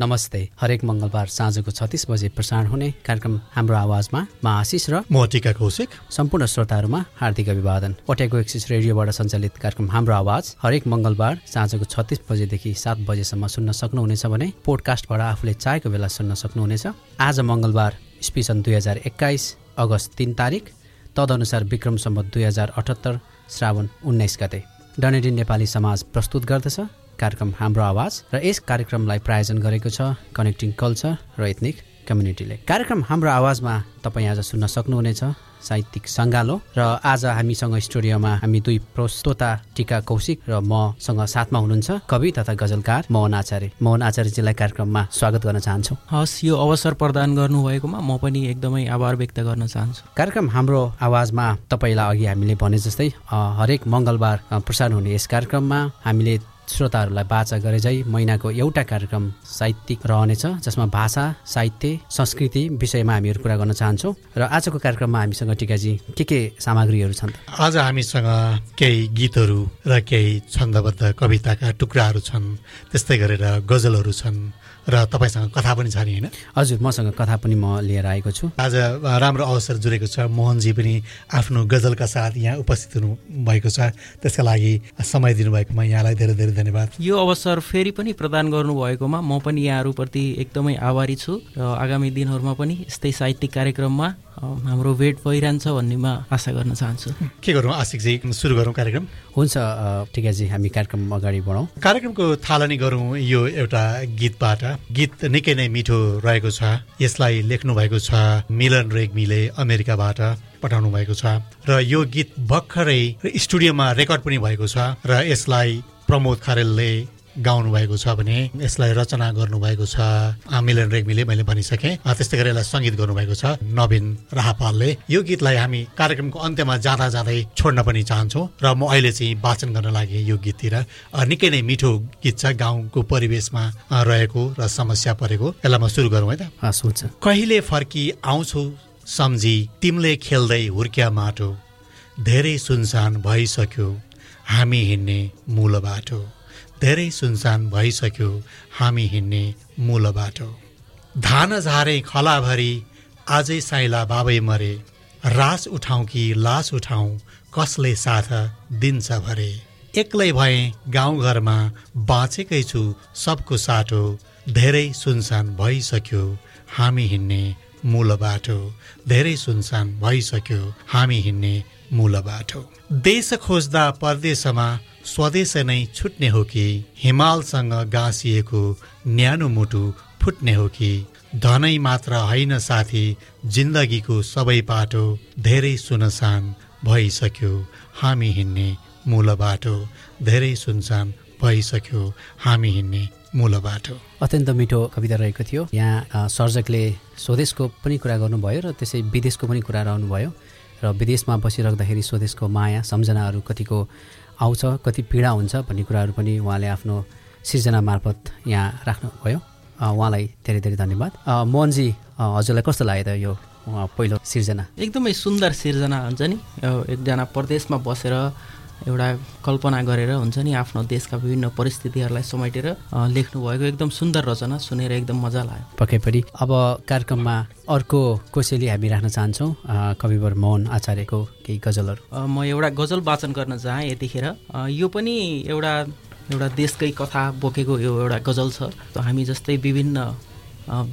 नमस्ते। हरेक मङ्गलबार साँझको छत्तिस बजे प्रसारण हुने कार्यक्रम हाम्रो आवाजमा म आशिष र म टिका कौशिक। सम्पूर्ण श्रोताहरूमा हार्दिक अभिवादन। ओटेको एक्सिस रेडियोबाट सञ्चालित कार्यक्रम हाम्रो आवाज हरेक मङ्गलबार साँझको छत्तिस बजेदेखि सात बजेसम्म सुन्न सक्नुहुनेछ भने पोडकास्टबाट आफूले चाहेको बेला सुन्न सक्नुहुनेछ। आज मङ्गलबार स्पिसन दुई हजार एक्काइस अगस्त तिन तारिक। तदनुसार विक्रमसम्म दुई हजार अठहत्तर श्रावण उन्नाइस गते। डनेडी नेपाली समाज प्रस्तुत गर्दछ। कार्यक्रम हाम्रो आवाज र यस कार्यक्रमलाई प्रायोजन गरेको छ कनेक्टिङ कल्चर र एथनिक कम्युनिटीले कार्यक्रम हाम्रो आवाजमा तपाईँ आज सुन्न सक्नुहुनेछ साहित्यिक सङ्गालो र आज हामीसँग स्टुडियोमा हामी दुई प्रस्तोता टिका कौशिक र मसँग साथमा हुनुहुन्छ कवि तथा गजलकार मोहन आचार्य। मोहन आचार्यजीलाई कार्यक्रममा स्वागत गर्न चाहन्छु। हस् यो अवसर प्रदान गर्नुभएकोमा म पनि एकदमै आभार व्यक्त गर्न चाहन्छु। कार्यक्रम हाम्रो आवाजमा तपाईँलाई अघि हामीले भने जस्तै हरेक मङ्गलबार प्रसारण हुने यस कार्यक्रममा हामीले श्रोताहरूलाई बाचा गरे झै महिनाको एउटा कार्यक्रम साहित्यिक रहनेछ जसमा भाषा साहित्य संस्कृति विषयमा हामीहरू कुरा गर्न चाहन्छौँ। र आजको कार्यक्रममा हामीसँग टिकाजी के के सामग्रीहरू छन् आज हामीसँग केही गीतहरू र केही छन्दबद्ध कविताका टुक्राहरू छन् त्यस्तै गरेर गजलहरू छन् र तपाईँसँग कथा पनि छ नि होइन? हजुर मसँग कथा पनि म लिएर आएको छु। आज राम्रो अवसर जुरेको छ। मोहनजी पनि आफ्नो गजलका साथ यहाँ उपस्थित हुनु भएको छ। त्यसका लागि समय दिनुभएकोमा यहाँलाई धेरै धेरै धन्यवाद। यो अवसर फेरि पनि प्रदान गर्नुभएकोमा म पनि यहाँहरूप्रति एकदमै आभारी छु र आगामी दिनहरूमा पनि यस्तै साहित्यिक कार्यक्रममा हाम्रो भेट भइरहन्छ भन्नेमा आशा गर्न चाहन्छु। के गरौँ आशिकजी सुरु गरौँ कार्यक्रम? हुन्छ टिकाजी हामी कार्यक्रम अगाडि बढौँ। कार्यक्रमको थालनी गरौँ यो एउटा गीतबाट। गीत निकै नै मिठो रहेको छ। यसलाई लेख्नु भएको छ मिलन रेग्मीले अमेरिकाबाट पठाउनु भएको छ र यो गीत भर्खरै स्टुडियोमा रेकर्ड पनि भएको छ र यसलाई प्रमोद खरेलले गाउनु भएको छ भने यसलाई रचना गर्नुभएको छ। मिलन रेग्मीले मैले भनिसकेँ। त्यस्तै गरेर यसलाई सङ्गीत गर्नुभएको छ नवीन राहपालले। यो गीतलाई हामी कार्यक्रमको अन्त्यमा जाँदा जाँदै छोड्न पनि चाहन्छौँ र म अहिले चाहिँ वाचन गर्न लागेँ यो गीततिर। निकै नै मिठो गीत छ गाउँको परिवेशमा रहेको र समस्या परेको। यसलाई म सुरु गरौँ है त। कहिले फर्की आउँछौ सम्झी? तिमीले खेल्दै हुर्क्या माटो। धेरै सुनसान भइसक्यो। हामी हिँड्ने मूल बाटो। धेरै सुनसान भइसक्यो हामी हिँड्ने मूल बाटो धान झारे खलाभरि आजै साइला बाबै मरे रास उठाउँ कि लास उठाउँ कसले साथ दिन्छ भरे। एक्लै भए गाउँघरमा बाँचेकै छु सबको साटो धेरै सुनसान भइसक्यो हामी हिँड्ने मूल बाटो धेरै सुनसान भइसक्यो हामी हिँड्ने मूल बाटो देश खोज्दा परदेशमा स्वदेश नै छुट्ने हो कि? हिमालसँग गाँसिएको न्यानो मुटु फुट्ने हो कि? धनै मात्र होइन साथी जिन्दगीको सबै पाटो धेरै सुनसान भइसक्यो। हामी हिँड्ने मूल बाटो धेरै सुनसान भइसक्यो। हामी हिँड्ने मूल बाटो। अत्यन्त मिठो कविता रहेको थियो। यहाँ सर्जकले स्वदेशको पनि कुरा गर्नुभयो र त्यसै विदेशको पनि कुरा रहनुभयो र विदेशमा बसिराख्दाखेरि स्वदेशको माया सम्झनाहरू कतिको आउँछ कति पीडा हुन्छ भन्ने कुराहरू पनि उहाँले आफ्नो सिर्जना मार्फत यहाँ राख्नुभयो। उहाँलाई धेरै धेरै धन्यवाद। मोहनजी हजुरलाई कस्तो लाग्यो त यो पहिलो सिर्जना? एकदमै सुन्दर सिर्जना हुन्छ नि। एकजना परदेशमा बसेर एउटा कल्पना गरेर हुन्छ नि आफ्नो देशका विभिन्न परिस्थितिहरूलाई समेटेर लेख्नुभएको एकदम सुन्दर रचना सुनेर एकदम मजा लाग्यो। पक्कै पनि अब कार्यक्रममा अर्को कोसेली हामी राख्न चाहन्छौँ कविवर मोहन आचार्यको केही गजलहरू। म एउटा गजल वाचन गर्न चाहेँ यतिखेर। यो पनि एउटा एउटा देशकै कथा बोकेको यो एउटा गजल छ। हामी जस्तै विभिन्न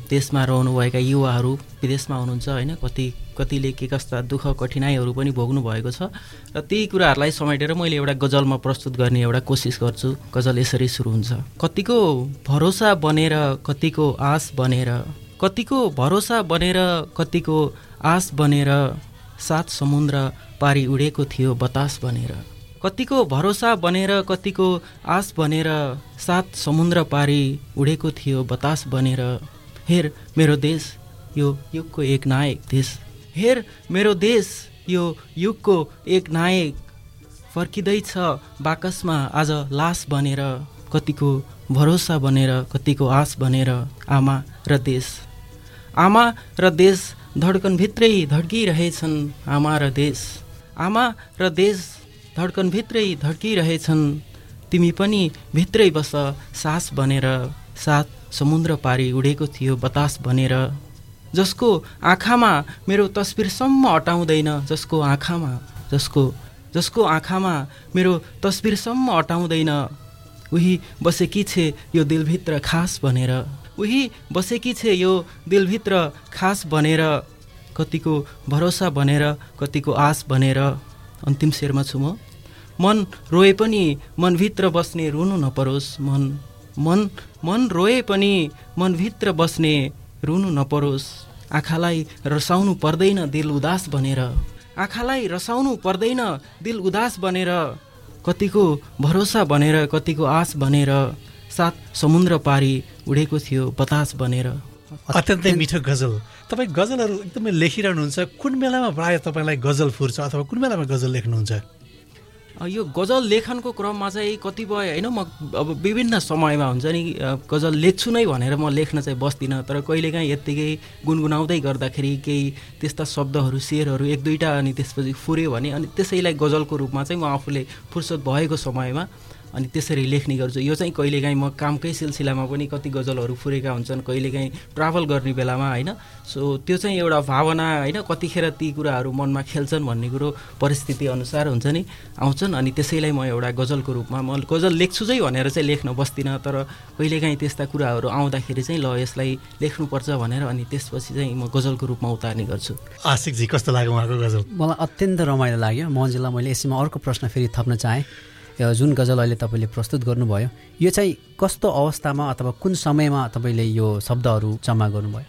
देशमा रहनुभएका युवाहरू विदेशमा हुनुहुन्छ होइन कति कतिले के कस्ता दुःख कठिनाइहरू पनि भोग्नु भएको छ। र त्यही कुराहरूलाई समेटेर मैले एउटा गजलमा प्रस्तुत गर्ने एउटा कोसिस गर्छु। गजल यसरी सुरु हुन्छ। कतिको भरोसा बनेर कतिको आश बनेर कतिको भरोसा बनेर कतिको आश बनेर सात समुद्र पारी उडेको थियो बतास बनेर। कतिको भरोसा बनेर कतिको आस बनेर सात समुद्र पारी उडेको थियो बतास बनेर। हेर मेरो देश यो युगको एक नायक देश। हेर मेरो देश यो युगको एक नायक फर्किँदैछ बाकसमा आज लास बनेर कतिको भरोसा बनेर कतिको आस बनेर आमा र देश। आमा र देश धड्कनभित्रै धड्किरहेछन् आमा र देश। आमा र देश धड्कनभित्रै धड्किरहेछन् तिमी पनि भित्रै बस सास बनेर सात समुद्र पारी उडेको थियो बतास बनेर। जसको आँखामा मेरो तस्बिरसम्म अटाउँदैन जसको आँखामा जसको जसको आँखामा मेरो तस्बिरसम्म अटाउँदैन। उही बसेकी छे यो दिलभित्र खास भनेर। उही बसेकी छे यो दिलभित्र खास बनेर कतिको भरोसा बनेर कतिको आश बनेर अन्तिम शेरमा छु म। मन रोए पनि मनभित्र बस्ने रुनु नपरोस्। मन मन मन रोए पनि मनभित्र बस्ने रुनु नपरोस्। आँखालाई रसाउनु पर्दैन दिल उदास बनेर। आँखालाई रसाउनु पर्दैन दिल उदास बनेर। कतिको भरोसा बनेर कतिको आश बनेर। सात समुद्र पारी उडेको थियो बतास बनेर। अत्यन्तै मिठो गजल। तपाईँ गजलहरू एकदमै लेखिरहनुहुन्छ। कुन बेलामा प्रायः तपाईँलाई गजल फुर्छ अथवा कुन बेलामा गजल लेख्नुहुन्छ? यो गजल लेखनको क्रममा चाहिँ कतिपय होइन म अब विभिन्न समयमा हुन्छ नि गजल लेख्छु नै भनेर म लेख्न चाहिँ बस्दिनँ तर कहिलेकाहीँ यत्तिकै गुनगुनाउँदै गर्दाखेरि केही त्यस्ता शब्दहरू शेरहरू एक दुईवटा अनि त्यसपछि फुऱ्यो भने अनि त्यसैलाई गजलको रूपमा चाहिँ म आफूले फुर्सद भएको समयमा अनि त्यसरी लेख्ने गर्छु। यो चाहिँ कहिलेकाहीँ म कामकै सिलसिलामा पनि कति गजलहरू फुरेका हुन्छन् कहिलेकाहीँ ट्राभल गर्ने बेलामा होइन? सो त्यो चाहिँ एउटा भावना होइन? कतिखेर ती कुराहरू मनमा खेल्छन् भन्ने कुरो परिस्थिति अनुसार हुन्छ नि आउँछन्। अनि त्यसैलाई म एउटा गजलको रूपमा म गजल लेख्छु चाहिँ भनेर चाहिँ लेख्न बस्दिनँ तर कहिलेकाहीँ त्यस्ता कुराहरू आउँदाखेरि चाहिँ ल यसलाई लेख्नुपर्छ भनेर अनि त्यसपछि चाहिँ म गजलको रूपमा उतार्ने गर्छु। आशिकजी कस्तो लाग्यो उहाँको गजल? मलाई अत्यन्त रमाइलो लाग्यो। मन्जुलाई मैले यसैमा अर्को प्रश्न फेरि थप्न चाहेँ। जुन गजल अहिले तपाईँले प्रस्तुत गर्नुभयो यो चाहिँ कस्तो अवस्थामा अथवा कुन समयमा तपाईँले यो शब्दहरू जम्मा गर्नुभयो?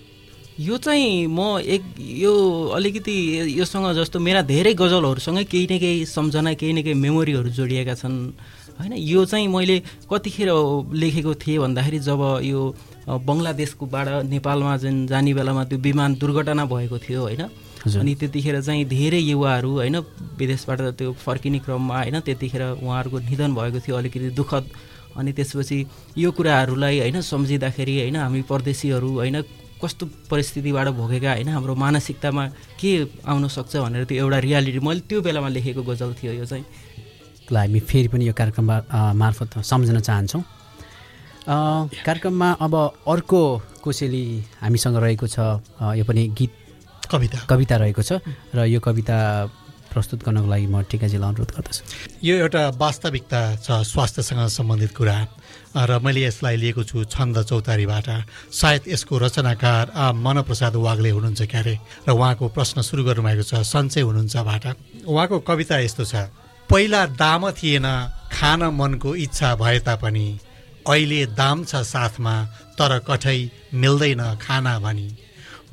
यो चाहिँ म एक यो अलिकति योसँग जस्तो मेरा धेरै गजलहरूसँगै केही न केही सम्झना केही न केही मेमोरीहरू जोडिएका छन्। होइन यो चाहिँ मैले कतिखेर लेखेको थिएँ भन्दाखेरि जब यो बङ्गलादेशकोबाट नेपालमा जुन जाने बेलामा त्यो विमान दुर्घटना भएको थियो होइन अनि त्यतिखेर चाहिँ धेरै युवाहरू होइन विदेशबाट त्यो फर्किने क्रममा होइन त्यतिखेर उहाँहरूको निधन भएको थियो अलिकति दुःखद। अनि त्यसपछि यो कुराहरूलाई होइन सम्झिँदाखेरि होइन हामी परदेशीहरू होइन कस्तो परिस्थितिबाट भोगेका होइन हाम्रो मानसिकतामा के आउन सक्छ भनेर त्यो एउटा रियालिटी मैले त्यो बेलामा लेखेको गजल थियो यो चाहिँ। ल हामी फेरि पनि यो कार्यक्रममा मार्फत सम्झन चाहन्छौँ। कार्यक्रममा अब अर्को कोसेली हामीसँग रहेको छ। यो पनि गीत कविता। कविता रहेको छ र यो कविता प्रस्तुत गर्नको लागि म टिकाजीलाई अनुरोध गर्दछु। यो एउटा वास्तविकता छ स्वास्थ्यसँग सम्बन्धित कुरा। र मैले यसलाई लिएको छु छन्द चौतारीबाट। सायद यसको रचनाकार मनप्रसाद वाग्ले हुनुहुन्छ क्यारे र उहाँको प्रश्न सुरु गर्नुभएको छ सन्चै हुनुहुन्छबाट उहाँको कविता यस्तो छ पहिला दाम थिएन खान मनको इच्छा भए तापनि। अहिले दाम छ साथमा तर कठै मिल्दैन खाना भनी।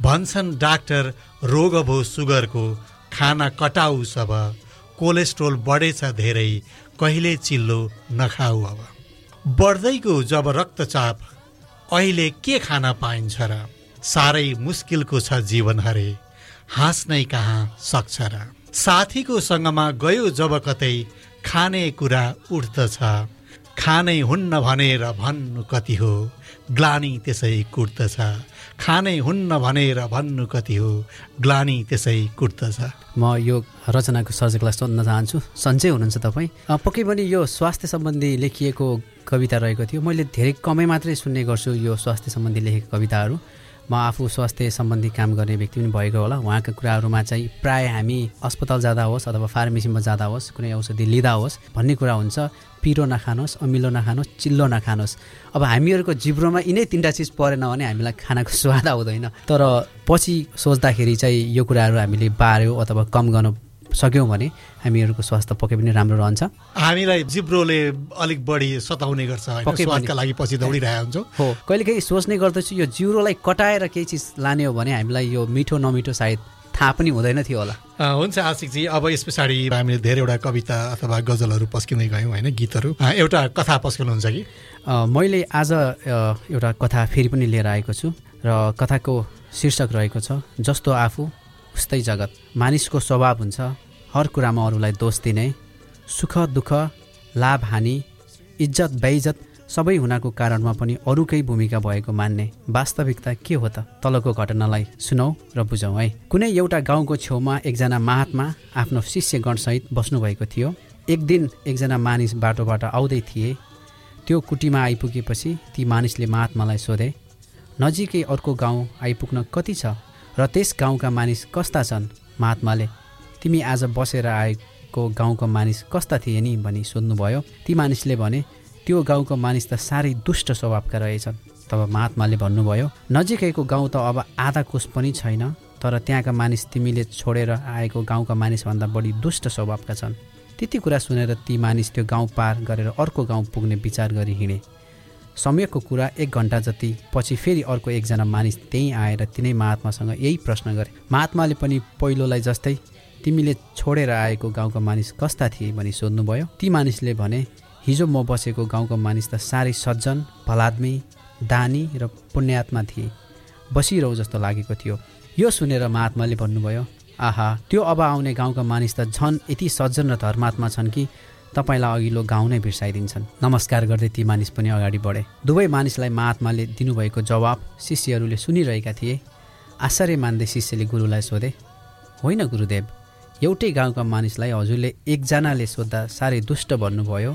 भन्छन् डाक्टर रोग भो सुगरको खाना कटाउ सब। कोलेस्ट्रोल बढेछ धेरै कहिले चिल्लो नखाऊ अब। बढ्दैको जब रक्तचाप अहिले के खान पाइन्छ र? साह्रै मुस्किलको छ जीवन हरे हाँस्नै कहाँ सक्छ र? साथीको सँगमा गयो जब कतै खाने कुरा उठ्दछ। खानै हुन्न भनेर भन्नु कति हो? ग्लानी त्यसै कुट्दछ खानै हुन्न भनेर भन्नु कति हो? ग्लानी त्यसै कुट्दछ म यो रचनाको सर्जकलाई सोध्न चाहन्छु। सन्चै हुनुहुन्छ तपाईँ? पक्कै पनि यो स्वास्थ्य सम्बन्धी लेखिएको कविता रहेको थियो। मैले धेरै कमै मात्रै सुन्ने गर्छु यो स्वास्थ्य सम्बन्धी लेखेको कविताहरू। म आफू स्वास्थ्य सम्बन्धी काम गर्ने व्यक्ति पनि भएको होला। उहाँका कुराहरूमा चाहिँ प्रायः हामी अस्पताल जाँदा होस् अथवा फार्मेसीमा जाँदा होस् कुनै औषधि लिँदा होस् भन्ने कुरा हुन्छ। पिरो नखानुहोस् अमिलो नखानुहोस् चिल्लो नखानुहोस्। अब हामीहरूको जिब्रोमा यिनै तिनवटा चिज परेन भने हामीलाई खानाको स्वाद आउँदैन। तर पछि सोच्दाखेरि चाहिँ यो कुराहरू हामीले बाऱ्यो अथवा कम गर्न सक्यौँ भने हामीहरूको स्वास्थ्य पक्कै पनि राम्रो रहन्छ। हामीलाई जिब्रोले अलिक बढी सताउने गर्छ लागि पछि दौडिरहेको हुन्छौँ। हो कहिलेकाहीँ सोच्ने गर्दछु यो जिब्रोलाई कटाएर केही चिज लाने हो भने हामीलाई यो मिठो नमिठो सायद थाहा पनि हुँदैन थियो होला। हुन्छ आशिकजी अब यस पछाडि हामीले धेरैवटा कविता अथवा गजलहरू पस्किँदै गयौँ होइन गीतहरू। एउटा कथा पस्किनुहुन्छ कि? मैले आज एउटा कथा फेरि पनि लिएर आएको छु र कथाको शीर्षक रहेको छ जस्तो आफू उस्तै जगत मानिसको स्वभाव हुन्छ हर कुरामा अरूलाई दोष दिने सुख दुःख लाभ हानि इज्जत बेइज्जत सबै हुनाको कारणमा पनि अरूकै भूमिका भएको मान्ने वास्तविकता के हो त? तलको घटनालाई सुनौ र बुझौँ है। कुनै एउटा गाउँको छेउमा एकजना महात्मा आफ्नो शिष्यगणसहित बस्नुभएको थियो। एक दिन एकजना मानिस बाटोबाट आउँदै थिए। त्यो कुटीमा आइपुगेपछि ती मानिसले महात्मालाई सोधे नजिकै अर्को गाउँ आइपुग्न कति छ? र त्यस गाउँका मानिस कस्ता छन्? महात्माले तिमी आज बसेर आएको गाउँको मानिस कस्ता थिए नि? भनी सोध्नुभयो। ती मानिसले भने त्यो गाउँको मानिस त साह्रै दुष्ट स्वभावका रहेछन्। तब महात्माले भन्नुभयो नजिकैको गाउँ त अब आधा कोष पनि छैन तर त्यहाँका मानिस तिमीले छोडेर आएको गाउँका मानिसभन्दा बढी दुष्ट स्वभावका छन्। त्यति कुरा सुनेर ती मानिस त्यो गाउँ पार गरेर अर्को गाउँ पुग्ने विचार गरी हिँडे। समयको कुरा एक घन्टा जति पछि फेरि अर्को एकजना मानिस त्यहीँ आएर तिनै महात्मासँग यही प्रश्न गरे। महात्माले पनि पहिलोलाई जस्तै तिमीले छोडेर आएको गाउँका मानिस कस्ता थिए भनी सोध्नुभयो। ती मानिसले भने हिजो म बसेको गाउँको मानिस त साह्रै सज्जन भलाद्मी दानी र पुण्यात्मा थिए। बसिरहु जस्तो लागेको थियो यो सुनेर महात्माले भन्नुभयो आहा त्यो अब आउने गाउँका मानिस त झन् यति सज्जन र धर्मात्मा छन् कि तपाईँलाई अघिल्लो गाउँ नै बिर्साइदिन्छन् नमस्कार गर्दै ती मानिस पनि अगाडि बढे। दुवै मानिसलाई महात्माले दिनुभएको जवाब शिष्यहरूले सुनिरहेका थिए। आश्चर्य मान्दै शिष्यले गुरुलाई सोधे होइन गुरुदेव एउटै गाउँका मानिसलाई हजुरले एकजनाले सोद्धा साह्रै दुष्ट भन्नुभयो।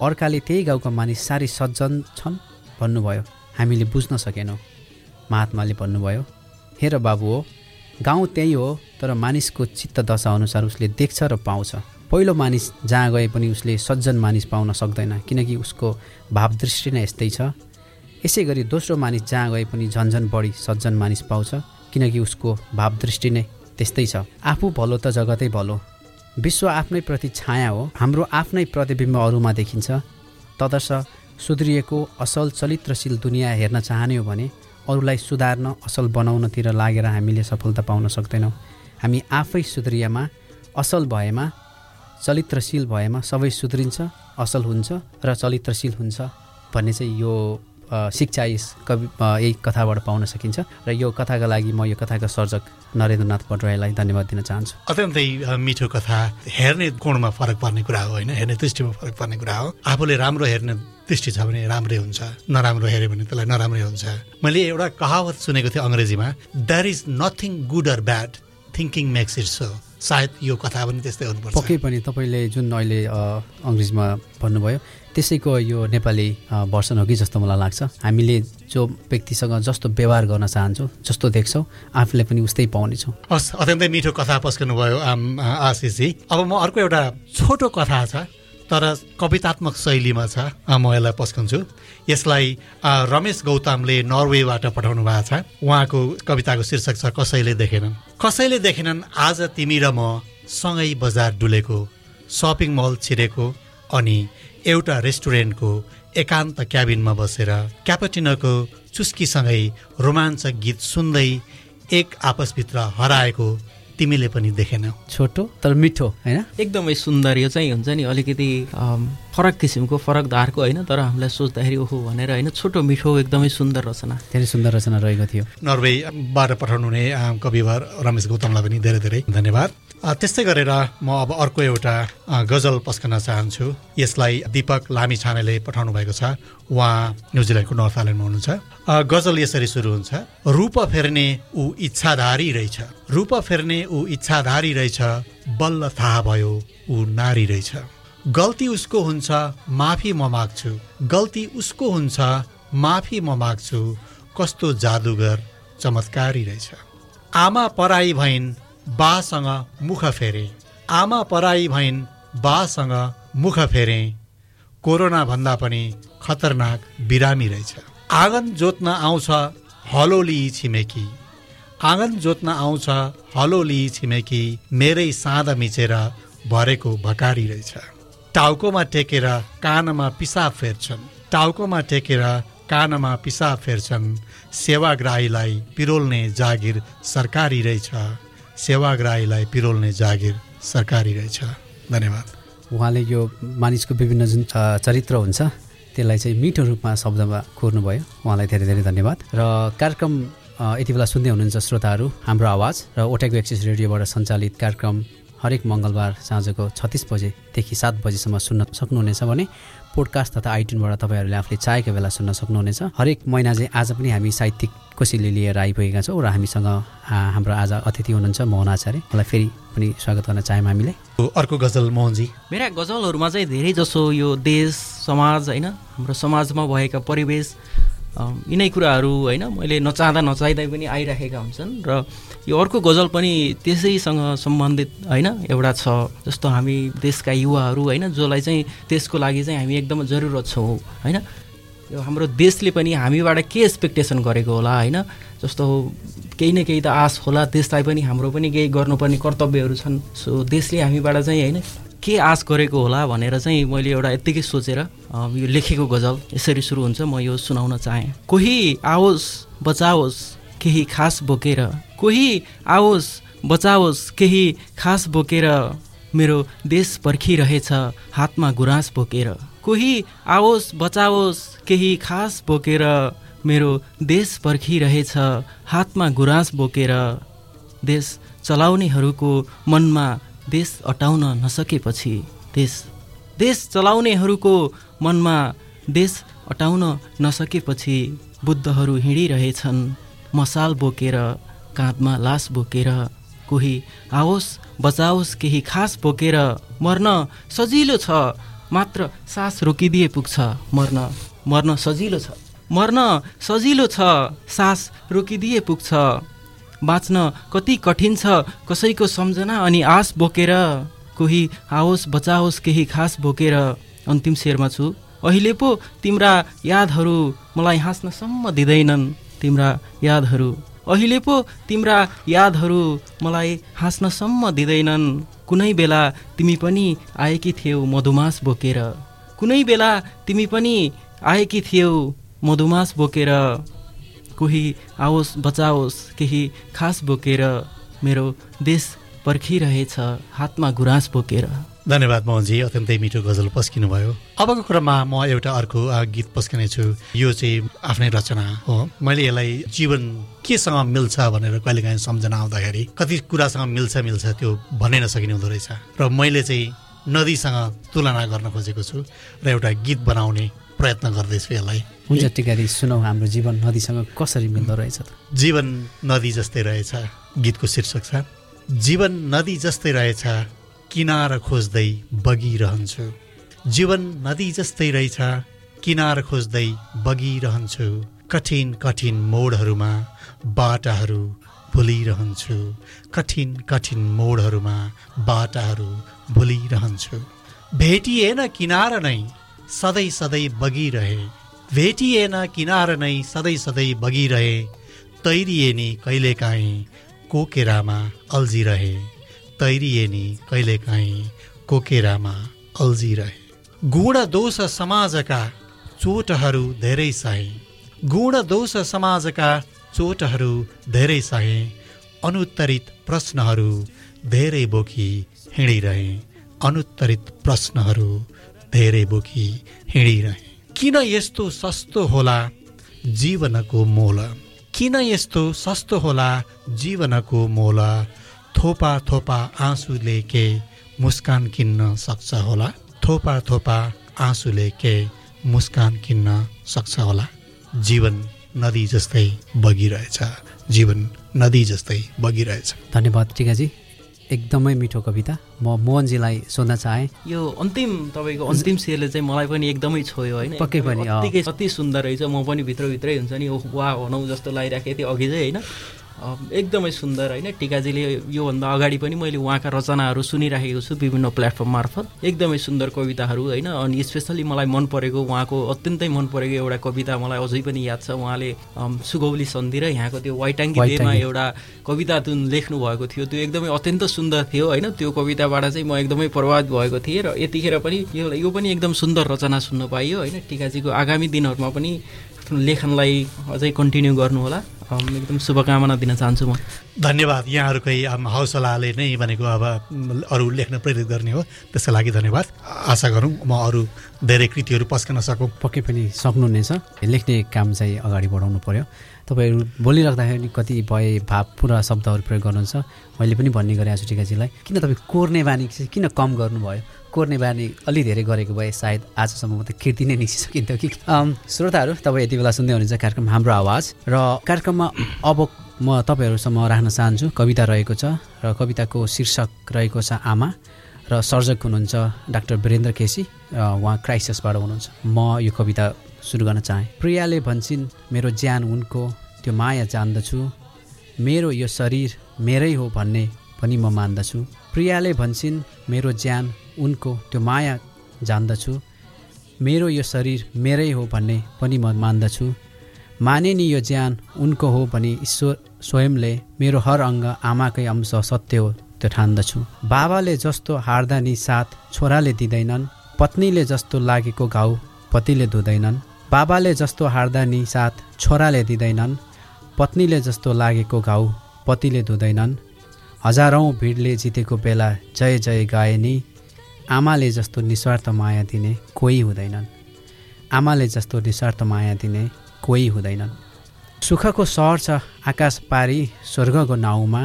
अर्काले त्यही गाउँका मानिस साह्रै सज्जन छन् भन्नुभयो। हामीले बुझ्न सकेनौँ। महात्माले भन्नुभयो हेर बाबु हो गाउँ त्यही हो तर मानिसको चित्त दशा अनुसार उसले देख्छ र पाउँछ। पहिलो मानिस जहाँ गए पनि उसले सज्जन मानिस पाउन सक्दैन किनकि उसको भावदृष्टि नै यस्तै छ। यसै गरी दोस्रो मानिस जहाँ गए पनि झन्झन बढी सज्जन मानिस पाउँछ किनकि उसको भावदृष्टि नै त्यस्तै छ। आफू भलो त जगतै भलो। विश्व आफ्नै प्रति छाया हो। हाम्रो आफ्नै प्रतिबिम्ब अरूमा देखिन्छ। तदर्थ सुध्रिएको असल चरित्रशील दुनियाँ हेर्न चाहने हो भने अरूलाई सुधार्न असल बनाउनतिर लागेर हामीले सफलता पाउन सक्दैनौँ। हामी आफै सुध्रियामा असल भएमा चरित्रशील भएमा सबै सुध्रिन्छ असल हुन्छ र चरित्रशील हुन्छ भन्ने चाहिँ यो शिक्षा यस कवि यही कथाबाट पाउन सकिन्छ। र यो कथाका लागि म यो कथाका सर्जक नरेन्द्रनाथ भट्टराईलाई धन्यवाद दिन चाहन्छु। अत्यन्तै मिठो कथा। हेर्ने कोणमा फरक पर्ने कुरा हो होइन? हेर्ने दृष्टिमा फरक पर्ने कुरा हो। आफूले राम्रो हेर्ने दृष्टि छ भने राम्रै हुन्छ। नराम्रो हेऱ्यो भने त्यसलाई नराम्रै हुन्छ। मैले एउटा कहावत सुनेको थिएँ अङ्ग्रेजीमा that is nothing good or bad thinking makes it so सायद यो कथा पनि त्यस्तै हुनुपर्छ। पक्कै पनि तपाईँले जुन अहिले अङ्ग्रेजीमा भन्नुभयो त्यसैको यो नेपाली भर्सन हो कि जस्तो मलाई लाग्छ। हामीले जो व्यक्तिसँग जस्तो व्यवहार गर्न चाहन्छौँ जस्तो देख्छौँ आफूले पनि उस्तै पाउनेछौँ। हस् अत्यन्तै मिठो कथा पस्कनु भयो आम आशिषजी। अब म अर्को एउटा छोटो कथा छ तर कवितात्मक शैलीमा छ। म यसलाई पस्कन्छु। यसलाई रमेश गौतमले नर्वेबाट पठाउनु भएको छ। उहाँको कविताको शीर्षक छ कसैले देखेनन्। कसैले देखेनन्? आज तिमी र म सँगै बजार डुलेको सपिङ मल छिरेको अनि एउटा रेस्टुरेन्टको एकान्त क्याबिनमा बसेर क्यापटिनोको चुस्कीसँगै रोमाञ्चक गीत सुन्दै एक आपसभित्र हराएको तिमीले पनि देखेनौ। छोटो तर मिठो होइन? एकदमै सुन्दर यो चाहिँ हुन्छ नि अलिकति फरक किसिमको फरक धारको होइन तर हामीलाई सोच्दाखेरि ओहो भनेर होइन छोटो मिठो एकदमै सुन्दर रचना। धेरै सुन्दर रचना रहेको थियो। नर्वेबाट पठाउनु हुने कविवर रमेश गौतमलाई पनि धेरै धेरै धन्यवाद। त्यस्तै गरेर म अब अर्को एउटा गजल पस्कन चाहन्छु। यसलाई दिपक लामी छानेले पठाउनु भएको छ। उहाँ न्युजिल्यान्डको नर्थ आइल्यान्डमा हुनुहुन्छ। गजल यसरी सुरु हुन्छ। रूप फेर्ने ऊ इच्छाधारी रहेछ। रूप फेर्ने ऊ इच्छाधारी रहेछ। बल्ल थाहा भयो ऊ नारी रहेछ। गल्ती उसको हुन्छ माफी म माग्छु। गल्ती उसको हुन्छ माफी म माग्छु। कस्तो जादुगर चमत्कारी रहेछ। आमा पराई भइन् बासँग मुख फेरे। आमा पराई भइन् बासँग मुख फेरे। कोरोना भन्दा पनि खतरनाक बिरामी रहेछ। आँगन जोत्न आउँछ हलोली छिमेकी। आँगन जोत्न आउँछ हलोली छिमेकी मेरै साँध मिचेर भरेको भकारी रहेछ। टाउकोमा टेकेर कानमा पिसाब फेर्छन्। टाउकोमा टेकेर कानमा पिसाब फेर्छन्। सेवाग्राहीलाई पिरोल्ने जागिर सरकारी रहेछ। सेवाग्राहीलाई पिरोल्ने जागिर सरकारी रहेछ। धन्यवाद। उहाँले यो मानिसको विभिन्न जुन चरित्र हुन्छ त्यसलाई चाहिँ मिठो रूपमा शब्दमा कोर्नुभयो। उहाँलाई धेरै धेरै धन्यवाद। र कार्यक्रम यति बेला सुन्दै हुनुहुन्छ श्रोताहरू हाम्रो आवाज र ओटेको एक्सिस रेडियोबाट सञ्चालित कार्यक्रम हरेक मङ्गलबार साँझको छत्तिस बजेदेखि सात बजीसम्म सुन्न सक्नुहुनेछ भने पोडकास्ट तथा आइट्युनबाट तपाईँहरूले आफूले चाहेको बेला सुन्न सक्नुहुनेछ। हरेक महिना चाहिँ आज पनि हामी साहित्यिक कोसेली लिएर आइपुगेका छौँ र हामीसँग हाम्रो आज अतिथि हुनुहुन्छ मोहन आचार्य। उहाँलाई फेरि पनि स्वागत गर्न चाह्यौँ हामीले। अर्को गजल मोहनजी। मेरा गजलहरूमा चाहिँ धेरै जसो यो देश समाज होइन हाम्रो समाजमा भएका परिवेश यिनै कुराहरू होइन? मैले नचाहँदा नचाहिँदै पनि आइराखेका हुन्छन् र यो अर्को गजल पनि त्यसैसँग सम्बन्धित होइन? एउटा छ जस्तो हामी देशका युवाहरू होइन? जसलाई चाहिँ देशको लागि चाहिँ हामी एकदम जरुरत छौँ होइन? यो हाम्रो देशले पनि हामीबाट के एक्सपेक्टेसन गरेको होला होइन? जस्तो केही न केही त आश होला देशलाई पनि हाम्रो पनि केही गर्नुपर्ने कर्तव्यहरू छन्। सो देशले हामीबाट चाहिँ होइन के आश गरेको होला भनेर चाहिँ मैले एउटा यत्तिकै सोचेर यो लेखेको गजल यसरी सुरु हुन्छ म यो सुनाउन चाहेँ। कोही आओस् बचाओस् केही खास बोकेर। कोही आओस् बचाओस् केही खास बोकेर। मेरो देश पर्खिरहेछ हातमा गुराँस बोकेर। कोही आओस् बचाओस् केही खास बोकेर। मेरो देश पर्खिरहेछ हातमा गुराँस बोकेर। देश चलाउनेहरूको मनमा देश अटाउन नसकेपछि देश देश चलाउनेहरूको मनमा देश अटाउन नसकेपछि बुद्धहरू हिँडिरहेछन्। मसाल बोकेर काँधमा लास बोकेर कोही आओस् बचाओस् केही खास बोकेर मर्न सजिलो छ। मात्र सास रोकिदिए पुग्छ मर्न मर्न सजिलो छ। मर्न सजिलो छ सास रोकिदिए पुग्छ। बाँच्न कति कठिन छ कसैको सम्झना अनि आश बोकेर कोही आओस् बचाओस् केही खास बोकेर। अन्तिम शेरमा छु। अहिले पो तिम्रा यादहरू मलाई हाँस्नसम्म दिँदैनन् तिम्रा यादहरू। अहिले पो तिम्रा यादहरू मलाई हाँस्नसम्म दिँदैनन्। कुनै बेला तिमी पनि आएकी थियौ मधुमास बोकेर। कुनै बेला तिमी पनि आएकी थियौ मधुमास बोकेर। कोही आओस् बचाओस् केही खास बोकेर मेरो देश पर्खिरहेछ हातमा गुराँस बोकेर। धन्यवाद मोहनजी अत्यन्तै मिठो गजल पस्किनु भयो अबको क्रममा म एउटा अर्को गीत पस्किने छु यो चाहिँ आफ्नै रचना हो। मैले यसलाई जीवन केसँग मिल्छ भनेर कहिलेकाहीँ सम्झना आउँदाखेरि कति कुरासँग मिल्छ मिल्छ त्यो भन्नै नसकिने हुँदो रहेछ। र मैले चाहिँ नदीसँग तुलना गर्न खोजेको छु र एउटा गीत बनाउने प्रयत्न गर्दैछु यसलाई। हुन्छ टिकारी सुनौ हाम्रो जीवन नदीसँग कसरी मिल्दो रहेछ त? जीवन नदी जस्तै रहेछ गीतको शीर्षक छ। जीवन नदी जस्तै रहेछ किनार खोज्दै बगिरहन्छु। जीवन नदी जस्तै रहेछ किनार खोज्दै बगिरहन्छु। कठिन कठिन मोडहरूमा बाटाहरू भुलिरहन्छु कठिन कठिन मोडहरूमा बाटाहरू भुलिरहन्छु भेटिएन किनार नै सधैँ सधैँ बगिरहे। भेटिएन किनार नै सधैँ सधैँ बगिरहे। तैरिए नि कहिलेकाहीँ कोकेरामा अल्झिरहे। तैरिए नि कहिलेकाहीँ कोकेरामा अल्झिरहे। गुण दोष समाजका चोटहरू धेरै सहे गुण दोष समाजका चोटहरू धेरै सहे अनुत्तरित प्रश्नहरू धेरै बोकी हिँडिरहे। अनुत्तरित प्रश्नहरू धेरै बोकी हिँडिरहे। किन यस्तो सस्तो होला जीवनको मोल? किन यस्तो सस्तो होला जीवनको मोल? थोपा थोपा आँसुले के मुस्कान किन्न सक्छ होला? थोपा थोपा आँसुले के मुस्कान किन्न सक्छ होला? जीवन नदी जस्तै बगिरहेछ जीवन नदी जस्तै बगिरहेछ। धन्यवाद टिकाजी। एकदमै मिठो कविता। म मोहनजीलाई सोध्न चाहेँ। यो अन्तिम तपाईँको अन्तिम शेरले चाहिँ मलाई पनि एकदमै छोयो होइन। पक्कै पनि, अति सुन्दर रहेछ। म पनि भित्रभित्रै हुन्छ नि ओह वा भनौँ जस्तो लागिराखेको थिएँ अघि चाहिँ होइन? एकदमै सुन्दर होइन। टिकाजीले योभन्दा अगाडि पनि मैले उहाँका रचनाहरू सुनिराखेको छु विभिन्न प्लेटफर्म मार्फत। एकदमै सुन्दर कविताहरू होइन अनि स्पेसली मलाई मन परेको उहाँको अत्यन्तै मन परेको एउटा कविता मलाई अझै पनि याद छ। उहाँले सुगौली सन्धि र यहाँको त्यो वाइटाङ्गी वाइटाङ्गी। एउटा कविता जुन लेख्नु भएको थियो त्यो एकदमै अत्यन्त सुन्दर थियो होइन। त्यो कविताबाट चाहिँ म एकदमै प्रभावित भएको थिएँ र यतिखेर पनि यो यो पनि एकदम सुन्दर रचना सुन्न पाइयो होइन। टिकाजीको आगामी दिनहरूमा पनि आफ्नो लेखनलाई अझै कन्टिन्यू गर्नुहोला। एकदम शुभकामना दिन चाहन्छु म। धन्यवाद। यहाँहरूकै हौसलाले नै भनेको अब अरू लेख्न प्रेरित गर्ने हो त्यसका लागि धन्यवाद। आशा गरौँ म अरू धेरै कृतिहरू पस्कन सकौँ। पक्कै पनि सक्नुहुनेछ। लेख्ने काम चाहिँ अगाडि बढाउनु पर्यो। तपाईँहरू बोलिराख्दाखेरि कतिपय भावपूर्ण शब्दहरू प्रयोग गर्नुहुन्छ। मैले पनि भन्ने गरेँ छु टिकाजीलाई किन तपाईँ कोर्ने बानी चाहिँ किन कम गर्नुभयो? कोर्ने बानी अलि धेरै गरेको भए सायद आजसम्म त कृति नै निस्किसकिन्थ्यो कि? श्रोताहरू तपाईँ यति बेला सुन्दै हुनुहुन्छ कार्यक्रम हाम्रो आवाज र कार्यक्रममा अब म तपाईँहरूसम्म राख्न चाहन्छु कविता रहेको छ र कविताको शीर्षक रहेको छ आमा र सर्जक हुनुहुन्छ डाक्टर वीरेन्द्र केसी। अ, उहाँ क्राइसिसबाट हुनुहुन्छ। म यो कविता सुरु गर्न चाहेँ। प्रियाले भन्छन् मेरो ज्यान उनको त्यो माया जान्दछु। मेरो यो शरीर मेरै हो भन्ने पनि म मान्दछु। प्रियाले भन्छन् मेरो ज्यान उनको त्यो माया जान्दछु। मेरो यो शरीर मेरै हो भन्ने पनि म मान्दछु। माने नि यो ज्यान उनको हो भने ईश्वर स्वयंले मेरो हर अङ्ग आमाकै अंश सत्य हो त्यो ठान्दछु। बाबाले जस्तो हार्दा साथ छोराले दिँदैनन् पत्नीले जस्तो लागेको घाउ पतिले धुँदैनन्। बाबाले जस्तो हार्दा साथ छोराले दिँदैनन् पत्नीले जस्तो लागेको घाउ पतिले धुँदैनन्। हजारौँ भिडले जितेको बेला जय जय गाए नि आमाले जस्तो निस्वार्थ माया दिने कोही हुँदैनन्। आमाले जस्तो निस्वार्थ माया दिने कोही हुँदैनन्। सुखको सहर छ आकाश पारी स्वर्गको नाउँमा।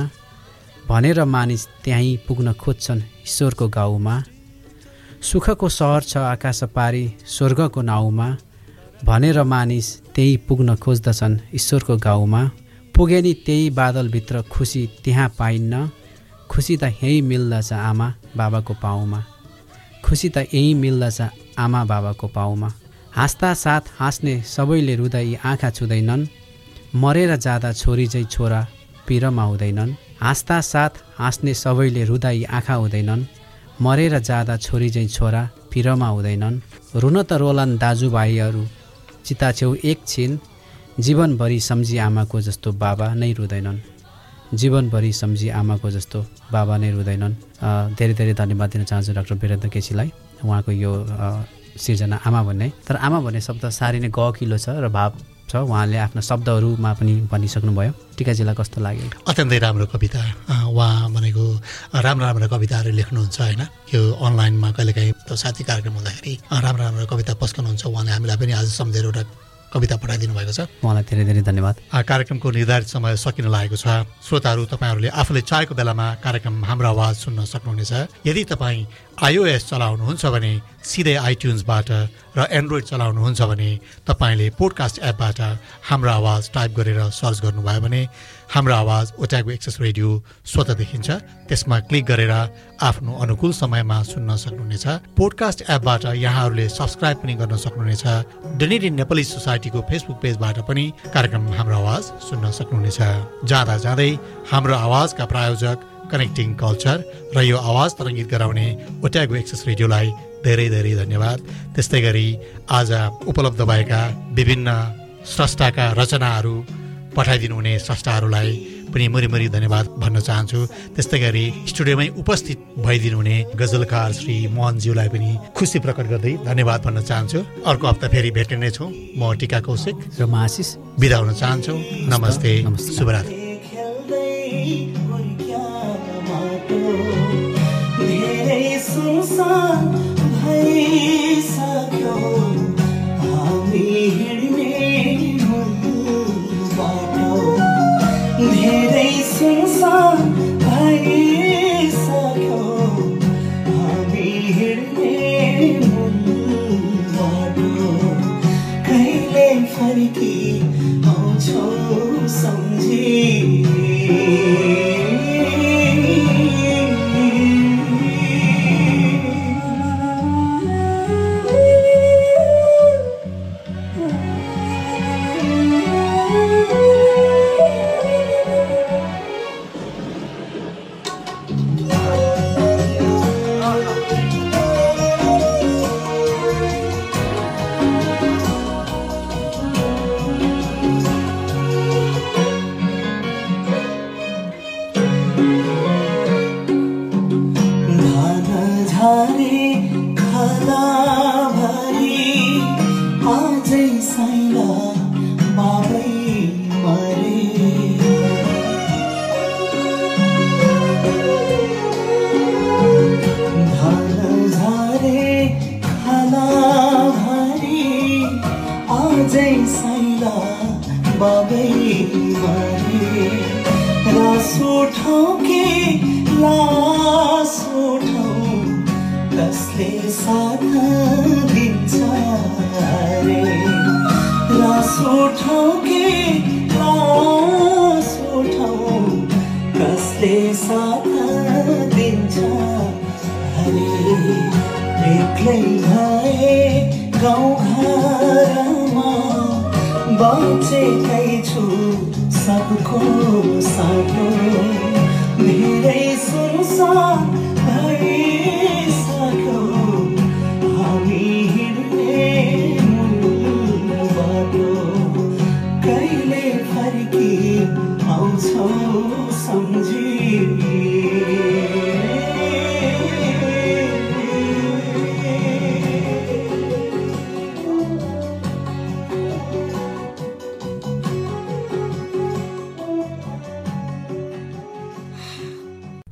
भनेर मानिस त्यहीँ पुग्न खोज्छन् ईश्वरको गाउँमा। सुखको सहर छ आकाश पारी स्वर्गको नाउँमा। भनेर मानिस त्यही पुग्न खोज्दछन् ईश्वरको गाउँमा। पुगे नि त्यही बादलभित्र खुसी त्यहाँ पाइन्न। खुसी त यहीँ मिल्दछ आमा बाबाको पाउमा खुसी त यहीँ मिल्दछ आमा बाबाको पाउमा। हाँस्दा साथ हाँस्ने सबैले रुँदै आँखा छुँदैनन्। मरेर जाँदा छोरी चाहिँ छोरा पिरमा हुँदैनन्। हाँस्दा साथ हाँस्ने सबैले रुँदै आँखा हुँदैनन्। मरेर जाँदा छोरी चाहिँ छोरा पिरमा हुँदैनन्। रुन त रोलान् दाजुभाइहरू चिता छेउ एकछिन जीवनभरि सम्झी आमाको जस्तो बाबा नै रुँदैनन्। जीवनभरि सम्झी आमाको जस्तो बाबा नै रुँदैनन्। धेरै धेरै धन्यवाद दिन चाहन्छु डाक्टर वीरेन्द्र केसीलाई उहाँको यो सिर्जना आमा भन्ने। तर आमा भन्ने शब्द साह्रै नै गहकिलो छ र भाव छ। उहाँले आफ्ना शब्दहरूमा पनि भनिसक्नुभयो। टिकाजीलाई कस्तो लाग्यो? अत्यन्तै राम्रो कविता। उहाँ भनेको राम्रो राम्रो कविताहरू लेख्नुहुन्छ होइन? यो अनलाइनमा कहिलेकाहीँ साथी कार्यक्रम हुँदाखेरि राम्रो राम्रो कविता पस्कनुहुन्छ। उहाँले हामीलाई पनि आज सम्झेर एउटा कविता पठाइदिनु भएको छ। उहाँलाई धेरै धेरै धन्यवाद। कार्यक्रमको निर्धारित समय सकिन लागेको छ। श्रोताहरू तपाईँहरूले आफूले चाहेको बेलामा कार्यक्रम हाम्रो आवाज सुन्न सक्नुहुनेछ। यदि तपाईँ आइओएस चलाउनुहुन्छ भने सिधै आइट्युन्सबाट र एन्ड्रोइड चलाउनुहुन्छ भने तपाईँले पोडकास्ट एपबाट हाम्रो आवाज टाइप गरेर सर्च गर्नुभयो भने हाम्रो आवाज ओट्यागो एक्सेस रेडियो स्वतः देखिन्छ। त्यसमा क्लिक गरेर आफ्नो अनुकूल समयमा सुन्न सक्नुहुनेछ। पोडकास्ट एपबाट यहाँहरूले सब्सक्राइब पनि गर्न सक्नुहुनेछ। डेनिडी नेपाली सोसाइटीको फेसबुक पेजबाट पनि कार्यक्रम हाम्रो आवाज सुन्न सक्नुहुनेछ। जाँदा जाँदै हाम्रो आवाजका प्रायोजक कनेक्टिङ कल्चर र यो आवाज तरङ्गित गराउने ओट्यागो एक्सेस रेडियोलाई धेरै धेरै धन्यवाद। त्यस्तै गरी आज उपलब्ध भएका विभिन्न स्रष्टाका रचनाहरू पठाइदिनु हुने स्रष्टाहरूलाई पनि मुरी धन्यवाद भन्न चाहन्छु। त्यस्तै गरी स्टुडियोमै उपस्थित भइदिनु हुने गजलकार श्री मोहनज्यूलाई पनि खुसी प्रकट गर्दै धन्यवाद भन्न चाहन्छु। अर्को हप्ता फेरि भेट्ने नै छौँ म टिका कौशिक र म आशिष। बिदा हुन चाहन्छु। नमस्ते। नमस्ते। शुभरात्री। सुनसान भइसक्यो। एक्लै भए गाउँघरमा बाँचेकै छु सबको साटो। धेरै सुनसान भइसक्यो